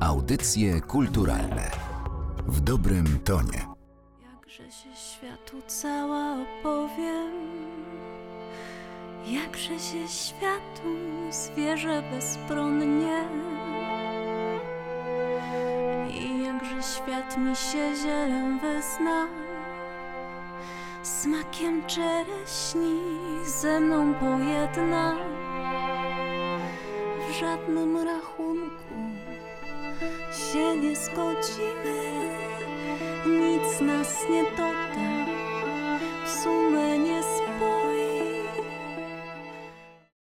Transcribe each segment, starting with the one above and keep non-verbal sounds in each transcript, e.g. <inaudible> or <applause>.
Audycje kulturalne w dobrym tonie. Jakże się światu cała opowiem, jakże się światu zwierzę bezbronnie. I jakże świat mi się zieleń wezna, smakiem czereśni ze mną pojedna. W żadnym rachunku się nie zgodzimy, nic nas nie doda, w sumę nie spoi.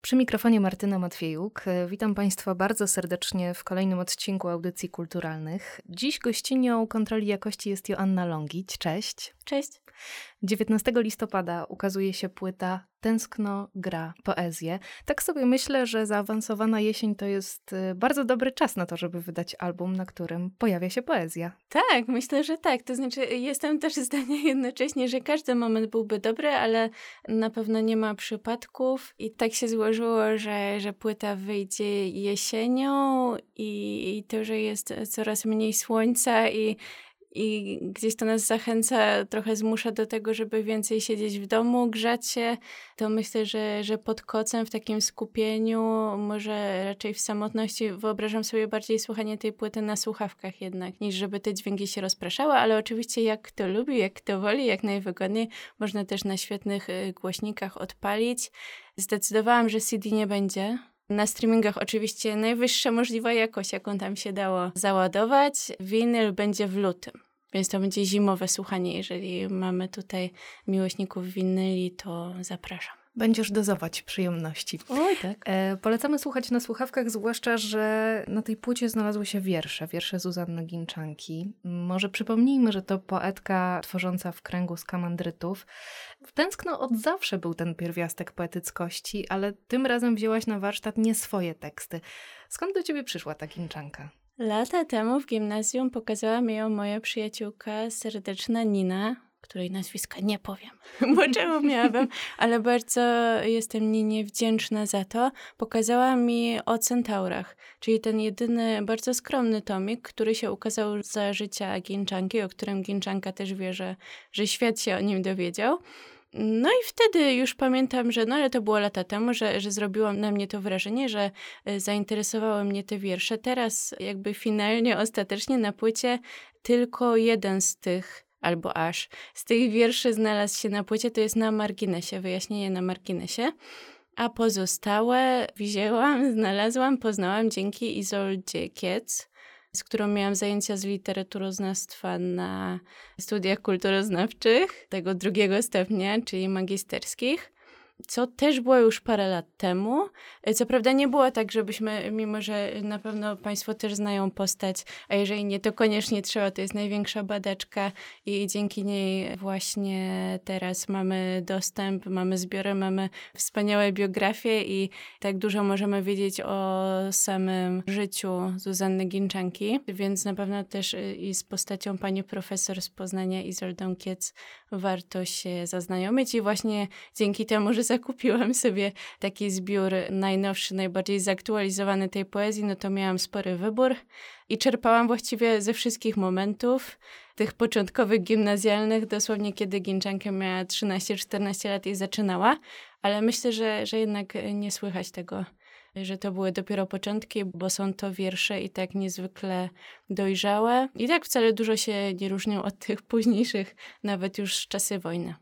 Przy mikrofonie Martyna Matwiejuk. Witam Państwa bardzo serdecznie w kolejnym odcinku Audycji Kulturalnych. Dziś gościnią kontroli jakości jest Joanna Longić. Cześć. Cześć. 19 listopada ukazuje się płyta Tęskno gra poezję. Tak sobie myślę, że zaawansowana jesień to jest y, bardzo dobry czas na to, żeby wydać album, na którym pojawia się poezja. Tak, myślę, że tak. To znaczy, jestem też <laughs> zdania jednocześnie, że każdy moment byłby dobry, ale na pewno nie ma przypadków. I tak się złożyło, że, że płyta wyjdzie jesienią i, i to, że jest coraz mniej słońca i i gdzieś to nas zachęca, trochę zmusza do tego, żeby więcej siedzieć w domu, grzać się, to myślę, że, że pod kocem, w takim skupieniu, może raczej w samotności, wyobrażam sobie bardziej słuchanie tej płyty na słuchawkach jednak, niż żeby te dźwięki się rozpraszały, ale oczywiście jak kto lubi, jak kto woli, jak najwygodniej, można też na świetnych y, głośnikach odpalić. Zdecydowałam, że CD nie będzie, na streamingach oczywiście najwyższa możliwa jakość, jaką tam się dało załadować. Winyl będzie w lutym. Więc to będzie zimowe słuchanie. Jeżeli mamy tutaj miłośników winyli, to zapraszam. Będziesz dozować przyjemności. Oj, tak. E, polecamy słuchać na słuchawkach, zwłaszcza, że na tej płycie znalazły się wiersze, wiersze Zuzanny Ginczanki. Może przypomnijmy, że to poetka tworząca w kręgu skamandrytów. W Tęskno od zawsze był ten pierwiastek poetyckości, ale tym razem wzięłaś na warsztat nie swoje teksty. Skąd do ciebie przyszła ta Ginczanka? Lata temu w gimnazjum pokazała mi ją moja przyjaciółka serdeczna Nina, której nazwiska nie powiem, <laughs> bo czemu miałabym, ale bardzo jestem Ninie wdzięczna za to. Pokazała mi o centaurach, czyli ten jedyny, bardzo skromny tomik, który się ukazał za życia Ginczanki, o którym Ginczanka też wie, że, że świat się o nim dowiedział. No i wtedy już pamiętam, że no ale to było lata temu, że, że zrobiło na mnie to wrażenie, że e, zainteresowały mnie te wiersze. Teraz jakby finalnie, ostatecznie na płycie tylko jeden z tych albo aż z tych wierszy znalazł się na płycie, to jest na marginesie, wyjaśnienie na marginesie. A pozostałe wzięłam, <laughs> znalazłam, poznałam dzięki Izoldzie Kiec, z którą miałam zajęcia z literaturoznawstwa na studiach kulturoznawczych, tego drugiego stopnia, czyli magisterskich co też było już parę lat temu. E, co prawda nie było tak, żebyśmy, mimo że na pewno Państwo też znają postać, a jeżeli nie, to koniecznie trzeba, to jest największa badaczka i dzięki niej właśnie teraz mamy dostęp, mamy zbiory, mamy wspaniałe biografie i tak dużo możemy wiedzieć o samym życiu Zuzanny Ginczanki, więc na pewno też y, i z postacią pani profesor z Poznania Izoldą Kiec warto się zaznajomić i właśnie dzięki temu, że zakupiłam sobie taki zbiór najnowszy, najbardziej zaktualizowany tej poezji, no to miałam spory wybór i czerpałam właściwie ze wszystkich momentów, tych początkowych gimnazjalnych, dosłownie kiedy Ginczanka miała 13-14 lat i zaczynała, ale myślę, że, że jednak nie słychać tego że to były dopiero początki, bo są to wiersze i tak niezwykle dojrzałe. I tak wcale dużo się nie różnią od tych późniejszych, nawet już z czasy wojny.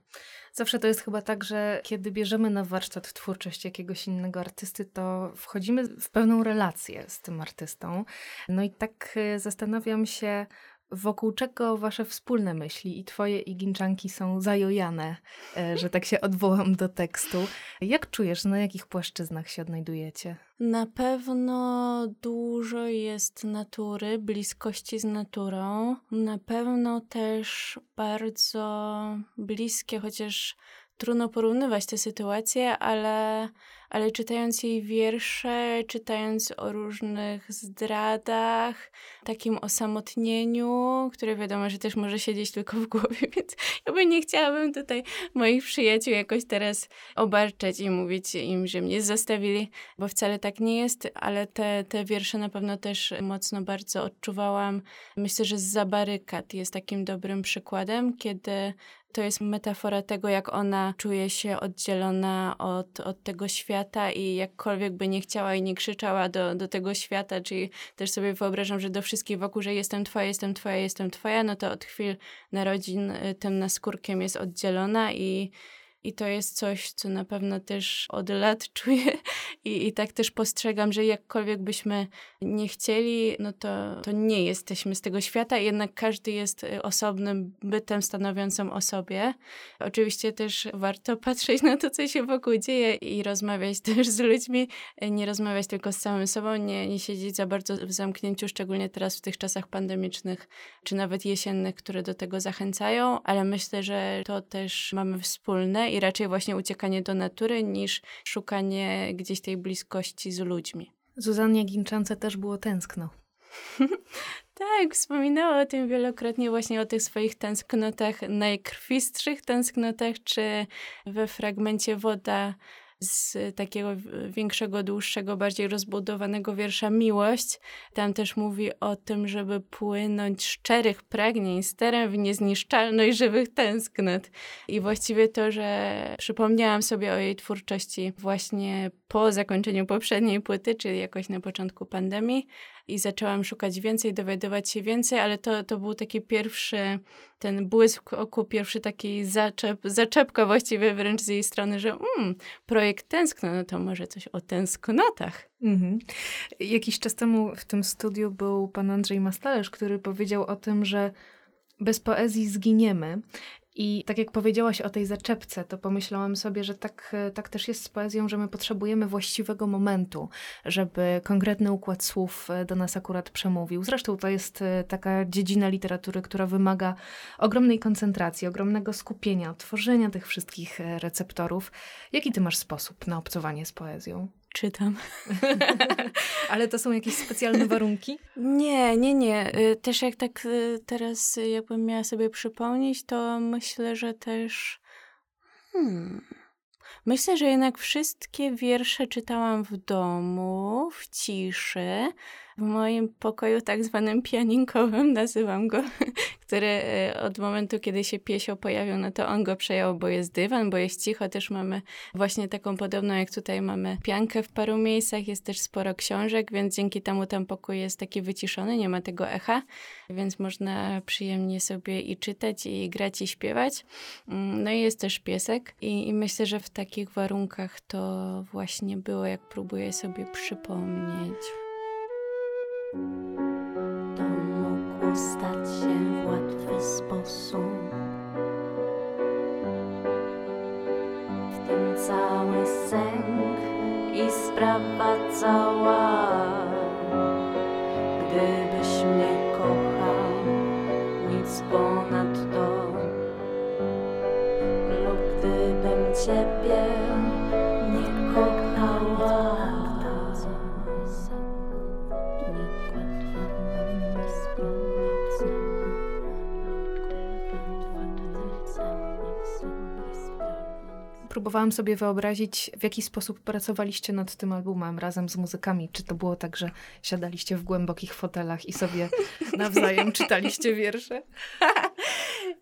Zawsze to jest chyba tak, że kiedy bierzemy na warsztat twórczość jakiegoś innego artysty, to wchodzimy w pewną relację z tym artystą. No i tak e, zastanawiam się, wokół czego wasze wspólne myśli i twoje i Ginczanki są zajojane, e, <laughs> że tak się odwołam do tekstu. Jak czujesz, na jakich płaszczyznach się odnajdujecie? Na pewno dużo jest natury, bliskości z naturą. Na pewno też bardzo bliskie, chociaż trudno porównywać te sytuacje, ale, ale czytając jej wiersze, czytając o różnych zdradach, takim osamotnieniu, które wiadomo, że też może siedzieć tylko w głowie, <laughs> więc ja bym nie chciałabym tutaj moich przyjaciół jakoś teraz obarczać i mówić im, że mnie zostawili, bo wcale tak nie jest, ale te, te wiersze na pewno też mocno bardzo odczuwałam. Myślę, że z barykad jest takim dobrym przykładem, kiedy to jest metafora tego, jak ona czuje się oddzielona od, od tego świata i jakkolwiek by nie chciała i nie krzyczała do, do tego świata, czyli też sobie wyobrażam, że do wszystkich wokół, że jestem twoja, jestem twoja, jestem twoja, no to od chwil narodzin y, tym naskórkiem jest oddzielona i i to jest coś, co na pewno też od lat <laughs> czuję i, i tak też postrzegam, że jakkolwiek byśmy nie chcieli, no to, to nie jesteśmy z tego świata, jednak każdy jest y, osobnym bytem stanowiącym o sobie. Oczywiście też warto <laughs> patrzeć na to, co się wokół dzieje i rozmawiać <laughs> też z ludźmi, nie rozmawiać tylko z samym sobą, nie, nie siedzieć za bardzo w zamknięciu, szczególnie teraz w tych czasach pandemicznych, czy nawet jesiennych, które do tego zachęcają, ale myślę, że to też mamy wspólne i raczej właśnie uciekanie do natury niż szukanie gdzieś tej bliskości z ludźmi. Zuzannie Ginczance też było tęskno. <laughs> tak, wspominała o tym wielokrotnie, właśnie o tych swoich tęsknotach, najkrwistszych tęsknotach, czy we fragmencie Woda z takiego większego, dłuższego, bardziej rozbudowanego wiersza Miłość. Tam też mówi o tym, żeby płynąć szczerych pragnień sterem w niezniszczalność żywych tęsknot. I właściwie to, że przypomniałam sobie o jej twórczości właśnie po zakończeniu poprzedniej płyty, czyli jakoś na początku pandemii, i zaczęłam szukać więcej, dowiadywać się więcej, ale to, to był taki pierwszy, ten błysk oku, pierwszy taki zaczep, zaczepka właściwie wręcz z jej strony, że mm, projekt tęskno, no to może coś o tęsknotach. Mhm. Jakiś czas temu w tym studiu był pan Andrzej Mastalerz, który powiedział o tym, że bez poezji zginiemy. I tak jak powiedziałaś o tej zaczepce, to pomyślałam sobie, że tak, tak też jest z poezją, że my potrzebujemy właściwego momentu, żeby konkretny układ słów do nas akurat przemówił. Zresztą to jest e, taka dziedzina literatury, która wymaga ogromnej koncentracji, ogromnego skupienia, tworzenia tych wszystkich e, receptorów. Jaki ty masz sposób na obcowanie z poezją? Czytam. <laughs> Ale to są jakieś specjalne warunki? Nie, nie, nie. Y, też jak tak y, teraz jakbym miała sobie przypomnieć, to myślę, że też... Hmm. Myślę, że jednak wszystkie wiersze czytałam w domu, w ciszy, w moim pokoju tak zwanym pianinkowym, nazywam go, <laughs> który e, od momentu, kiedy się piesio pojawił, no to on go przejął, bo jest dywan, bo jest cicho. Też mamy właśnie taką podobną, jak tutaj mamy piankę w paru miejscach, jest też sporo książek, więc dzięki temu ten pokój jest taki wyciszony, nie ma tego echa, więc można przyjemnie sobie i czytać, i grać, i śpiewać. Mm, no i jest też piesek i, i myślę, że w takich warunkach to właśnie było, jak próbuję sobie przypomnieć. To mogło stać się w łatwy sposób. W tym cały sęk i sprawa cała. Próbowałam sobie wyobrazić, w jaki sposób pracowaliście nad tym albumem razem z muzykami. Czy to było tak, że siadaliście w głębokich fotelach i sobie <laughs> nawzajem czytaliście wiersze? <laughs>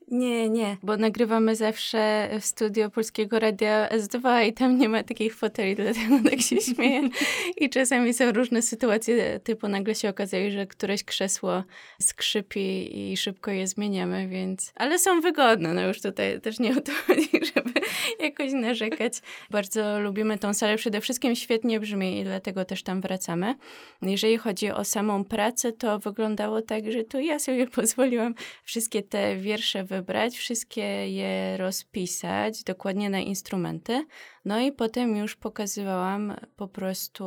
Nie, nie, bo nagrywamy zawsze w studio Polskiego Radia S2 i tam nie ma takich foteli, dlatego tak się <laughs> śmieję. I czasami są różne sytuacje, typu nagle się okazuje, że któreś krzesło skrzypi i szybko je zmieniamy, więc... Ale są wygodne, no już tutaj też nie o to chodzi, żeby <laughs> jakoś narzekać. Bardzo lubimy tą salę, przede wszystkim świetnie brzmi i dlatego też tam wracamy. Jeżeli chodzi o samą pracę, to wyglądało tak, że tu ja sobie <laughs> pozwoliłam wszystkie te wiersze wybrać, wszystkie je rozpisać dokładnie na instrumenty. No i potem już pokazywałam po prostu,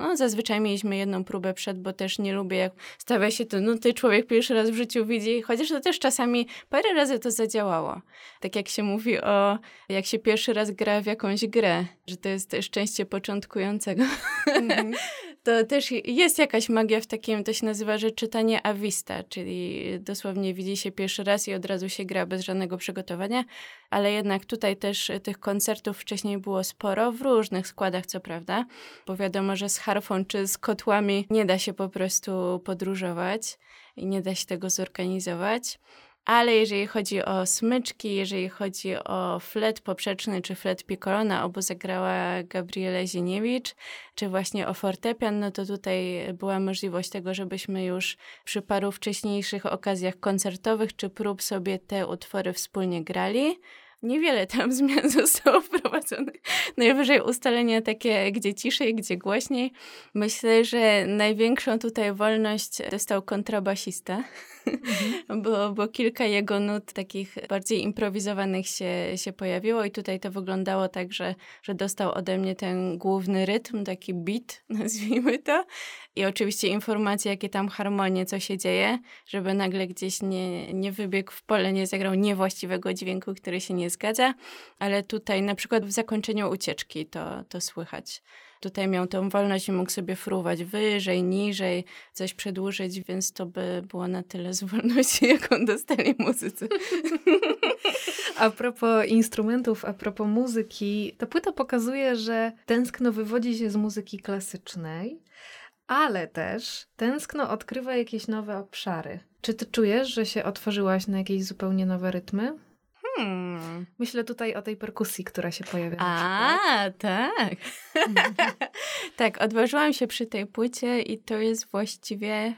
no zazwyczaj mieliśmy jedną próbę przed, bo też nie lubię jak stawia się to, no ty człowiek pierwszy raz w życiu widzi, chociaż to też czasami parę razy to zadziałało. Tak jak się mówi o, jak się pierwszy raz gra w jakąś grę, że to jest szczęście początkującego. Mm-hmm. <laughs> to też jest jakaś magia w takim, to się nazywa, że czytanie a vista, czyli dosłownie widzi się pierwszy raz i od razu się gra bez żadnego przygotowania, ale jednak tutaj też tych koncertów wcześniej było sporo, w różnych składach co prawda, bo wiadomo, że z harfą czy z kotłami nie da się po prostu podróżować i nie da się tego zorganizować. Ale jeżeli chodzi o smyczki, jeżeli chodzi o flet poprzeczny czy flet piccolo, obu zagrała Gabriela Zieniewicz, czy właśnie o fortepian, no to tutaj była możliwość tego, żebyśmy już przy paru wcześniejszych okazjach koncertowych czy prób sobie te utwory wspólnie grali. Niewiele tam <laughs> zmian zostało wprowadzonych. Najwyżej ustalenia takie, gdzie ciszej, gdzie głośniej. Myślę, że największą tutaj wolność dostał kontrabasista, mhm. <laughs> bo, bo kilka jego nut takich bardziej improwizowanych się, się pojawiło i tutaj to wyglądało tak, że, że dostał ode mnie ten główny rytm, taki beat, <laughs> nazwijmy to. I oczywiście informacje, jakie tam harmonie, co się dzieje, żeby nagle gdzieś nie, nie wybiegł w pole, nie zagrał niewłaściwego dźwięku, który się nie zgadza. Ale tutaj na przykład w zakończeniu ucieczki to, to słychać tutaj miał tą wolność i mógł sobie fruwać wyżej, niżej, coś przedłużyć, więc to by było na tyle z <laughs> wolności, jaką dostali muzycy. <laughs> A propos instrumentów, a propos muzyki, ta płyta pokazuje, że tęskno wywodzi się z muzyki klasycznej, ale też tęskno odkrywa jakieś nowe obszary. Czy ty czujesz, że się otworzyłaś na jakieś zupełnie nowe rytmy? Hmm. Myślę tutaj o tej perkusji, która się pojawia. A, tak. <laughs> tak, odważyłam się przy tej płycie i to jest właściwie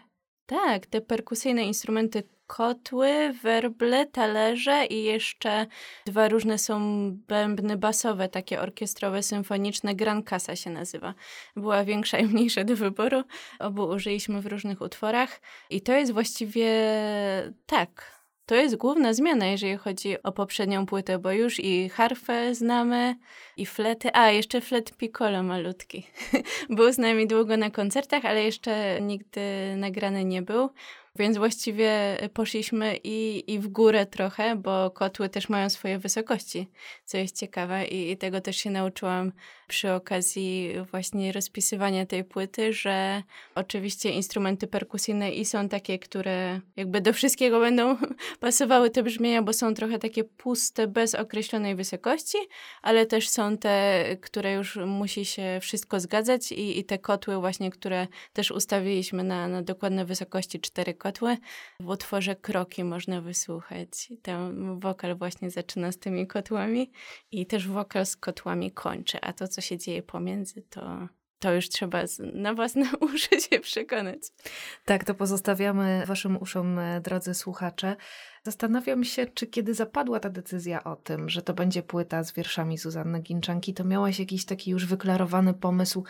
tak, te perkusyjne instrumenty kotły, werble, talerze i jeszcze dwa różne są bębny basowe, takie orkiestrowe, symfoniczne. Gran Casa się nazywa. Była większa i mniejsza do wyboru. Obu użyliśmy w różnych utworach i to jest właściwie tak to jest główna zmiana, jeżeli chodzi o poprzednią płytę, bo już i harfę znamy, i flety. A, jeszcze flet piccolo malutki. <laughs> był z nami długo na koncertach, ale jeszcze nigdy nagrany nie był. Więc właściwie poszliśmy i, i w górę trochę, bo kotły też mają swoje wysokości, co jest ciekawe i, i tego też się nauczyłam przy okazji właśnie rozpisywania tej płyty, że oczywiście instrumenty perkusyjne i są takie, które jakby do wszystkiego będą <laughs> pasowały te brzmienia, bo są trochę takie puste, bez określonej wysokości, ale też są te, które już musi się wszystko zgadzać i, i te kotły właśnie, które też ustawiliśmy na, na dokładne wysokości cztery kotły. W utworze Kroki można wysłuchać. Ten wokal właśnie zaczyna z tymi kotłami i też wokal z kotłami kończy, a to, co się dzieje pomiędzy, to to już trzeba na własne <laughs> uszy się przekonać. Tak, to pozostawiamy Waszym uszom, e, drodzy słuchacze. Zastanawiam się, czy kiedy zapadła ta decyzja o tym, że to będzie płyta z wierszami Zuzanny Ginczanki, to miałaś jakiś taki już wyklarowany pomysł,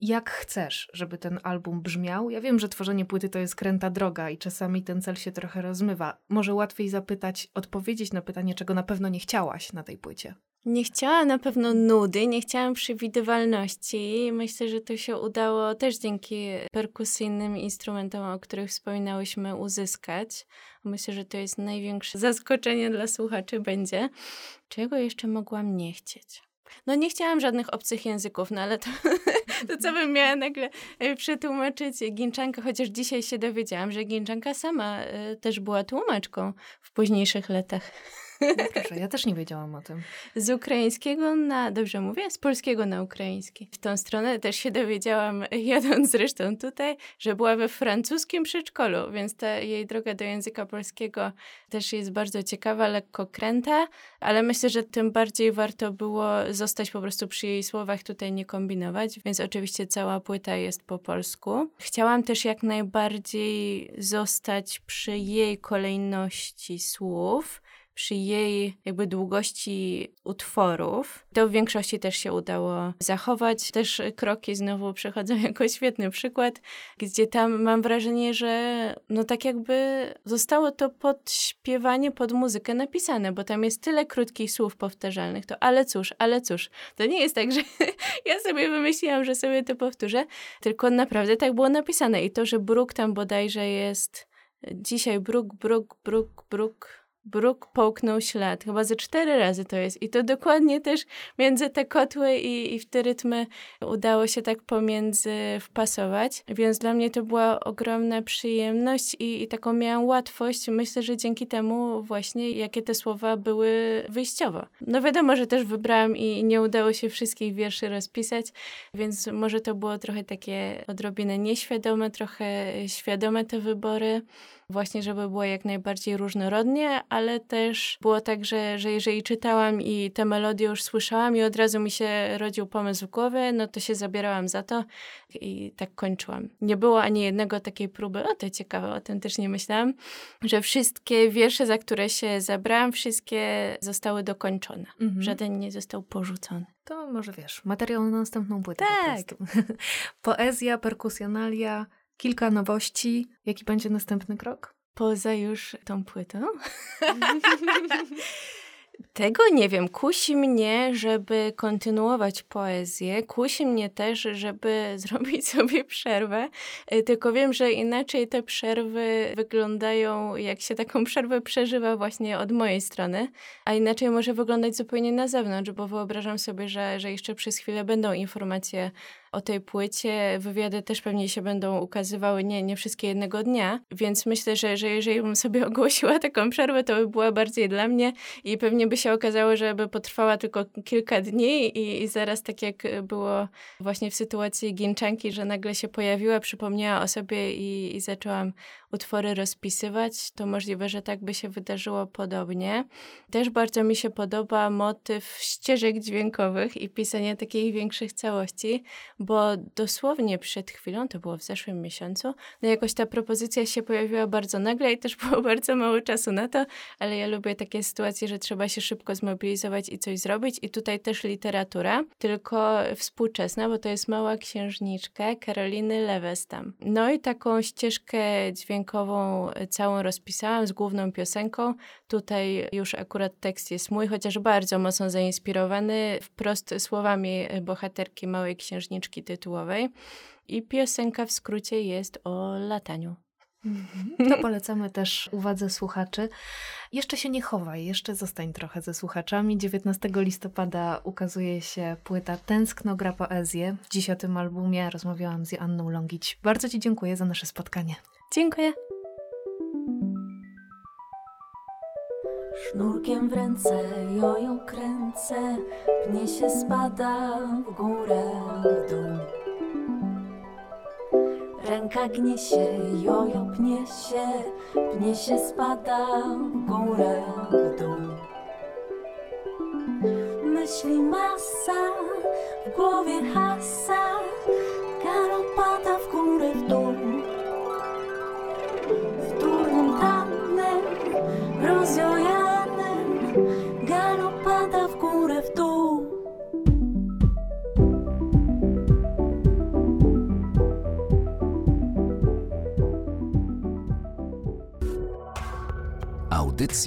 jak chcesz, żeby ten album brzmiał. Ja wiem, że tworzenie płyty to jest kręta droga i czasami ten cel się trochę rozmywa. Może łatwiej zapytać, odpowiedzieć na pytanie, czego na pewno nie chciałaś na tej płycie. Nie chciałam na pewno nudy, nie chciałam przewidywalności. Myślę, że to się udało też dzięki perkusyjnym instrumentom, o których wspominałyśmy, uzyskać. Myślę, że to jest największe <laughs> zaskoczenie dla słuchaczy będzie. Czego jeszcze mogłam nie chcieć? No nie chciałam żadnych obcych języków, no ale to, <laughs> to co bym miała nagle e, przetłumaczyć Ginczankę, chociaż dzisiaj się dowiedziałam, że Ginczanka sama e, też była tłumaczką w późniejszych latach. No proszę, ja też nie wiedziałam o tym. Z ukraińskiego na, dobrze mówię, z polskiego na ukraiński. W tą stronę też się dowiedziałam, <laughs> jadąc zresztą tutaj, że była we francuskim przedszkolu, więc ta jej droga do języka polskiego też jest bardzo ciekawa, lekko kręta, ale myślę, że tym bardziej warto było zostać po prostu przy jej słowach, tutaj nie kombinować, więc oczywiście cała płyta jest po polsku. Chciałam też jak najbardziej zostać przy jej kolejności słów, przy jej jakby długości utworów. To w większości też się udało zachować. Też kroki znowu przechodzą <laughs> jako świetny przykład, gdzie tam mam wrażenie, że no tak jakby zostało to pod śpiewanie, pod muzykę napisane, bo tam jest tyle krótkich słów powtarzalnych. To ale cóż, ale cóż. To nie jest tak, <laughs> że ja sobie wymyśliłam, że sobie to powtórzę, tylko naprawdę tak było napisane. I to, że Bruk tam bodajże jest dzisiaj Bruk, Bruk, Bruk, Bruk, Bruk połknął ślad. Chyba ze cztery razy to jest. I to dokładnie też między te kotły i, i w te rytmy udało się tak pomiędzy wpasować. Więc dla mnie to była ogromna przyjemność i, i taką miałam łatwość. Myślę, że dzięki temu właśnie, jakie te słowa były wyjściowo. No wiadomo, że też wybrałam i nie udało się wszystkich wierszy rozpisać, więc może to było trochę takie odrobinę nieświadome, trochę świadome te wybory właśnie żeby było jak najbardziej różnorodnie, ale też było tak, że, że jeżeli czytałam i te melodie już słyszałam i od razu mi się rodził pomysł w głowie, no to się zabierałam za to i tak kończyłam. Nie było ani jednego takiej próby, o to ciekawe, o tym też nie myślałam, że wszystkie wiersze, za które się zabrałam, wszystkie zostały dokończone. Mhm. Żaden nie został porzucony. To może wiesz, materiał na następną płytę. Tak. Po <laughs> Poezja, perkusjonalia, kilka nowości. Jaki będzie następny krok? Poza już tą płytą. <laughs> Tego nie wiem. Kusi mnie, żeby kontynuować poezję. Kusi mnie też, żeby <laughs> zrobić sobie przerwę. E, tylko wiem, że inaczej te przerwy wyglądają, jak się taką przerwę przeżywa właśnie od mojej strony, a inaczej może wyglądać zupełnie na zewnątrz, bo wyobrażam sobie, że, że jeszcze przez chwilę będą informacje o tej płycie. Wywiady też pewnie się będą ukazywały, nie, nie wszystkie jednego dnia, więc myślę, że, że jeżeli bym sobie <laughs> ogłosiła taką przerwę, to by była bardziej dla mnie i pewnie by się okazało, że by potrwała tylko kilka dni i, i zaraz tak jak było właśnie w sytuacji Ginczanki, że nagle się pojawiła, przypomniała o sobie i, i zaczęłam utwory rozpisywać, to możliwe, że tak by się wydarzyło podobnie. Też bardzo mi się podoba motyw ścieżek dźwiękowych i pisania takich większych całości, bo dosłownie przed chwilą, to było w zeszłym miesiącu, no jakoś ta propozycja się pojawiła bardzo nagle i też <laughs> było bardzo mało czasu na to, ale ja lubię takie sytuacje, że trzeba się szybko zmobilizować i coś zrobić i tutaj też literatura, tylko współczesna, bo to jest Mała Księżniczka Karoliny Lewestam. No i taką ścieżkę dźwiękową całą rozpisałam z główną piosenką. Tutaj już akurat tekst jest mój, chociaż bardzo mocno zainspirowany wprost słowami bohaterki Małej Księżniczki tytułowej. I piosenka w skrócie jest o lataniu. Mhm. To polecamy też uwadze słuchaczy. Jeszcze się nie chowaj, jeszcze zostań trochę ze słuchaczami. 19 listopada ukazuje się płyta Tęskno gra poezję. Dziś o tym albumie rozmawiałam z Joanną Longić. Bardzo Ci dziękuję za nasze spotkanie. Dziękuję. Sznurkiem w ręce, joją kręcę, pnie się spada w górę, w dół. Ręka gnie się, jojo pnie się, pnie się spada w górę, w dół. Myśli masa, w głowie hasa,